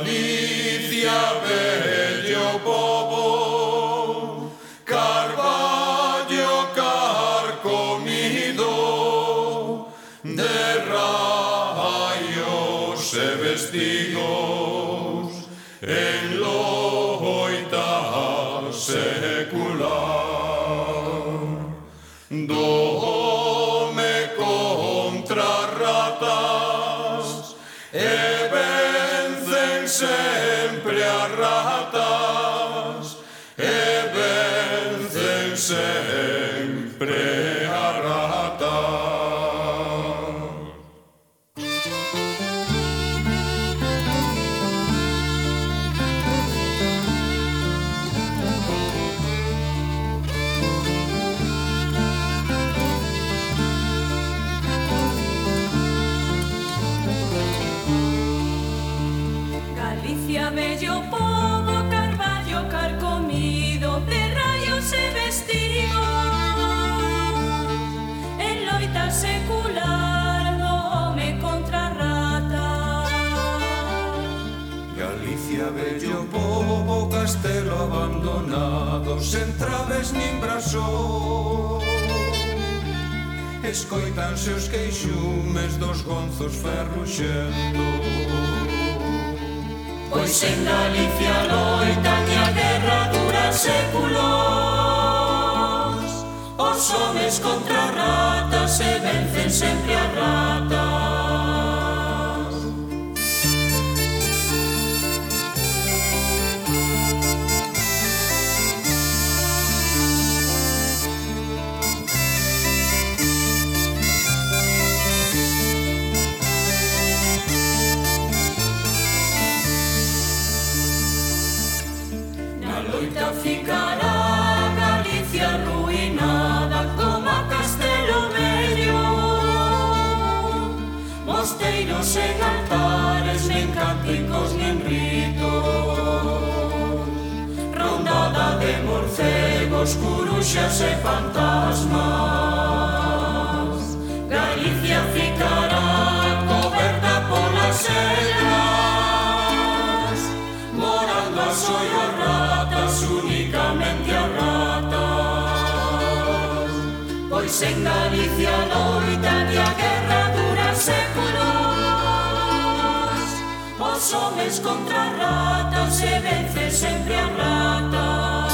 Galizia, bello bobo, Carvalho carcomido, de rayos se vestidos en los Satan, eben things Galicia bello povo Carballo carcomido De rayos e vestido En loita secular Do home contra rata. Galicia bello povo Castelo abandonado Sen traves nin brasón. Escoitanse os queixumes dos gonzos ferruxendo. Pois en Galicia loitan e a guerra dura séculos. Os homes contra ratas se vencen sempre a ratas. Na loita ficará Galicia arruinada como Castelo Vello Mosteiros sen altares, nen cánticos, nen ritos. Rondada de morcegos, curuxas e fantasmas. Pois en Galicia loita e a guerra dura séculos. Os homes contra ratas se vence sempre a ratas.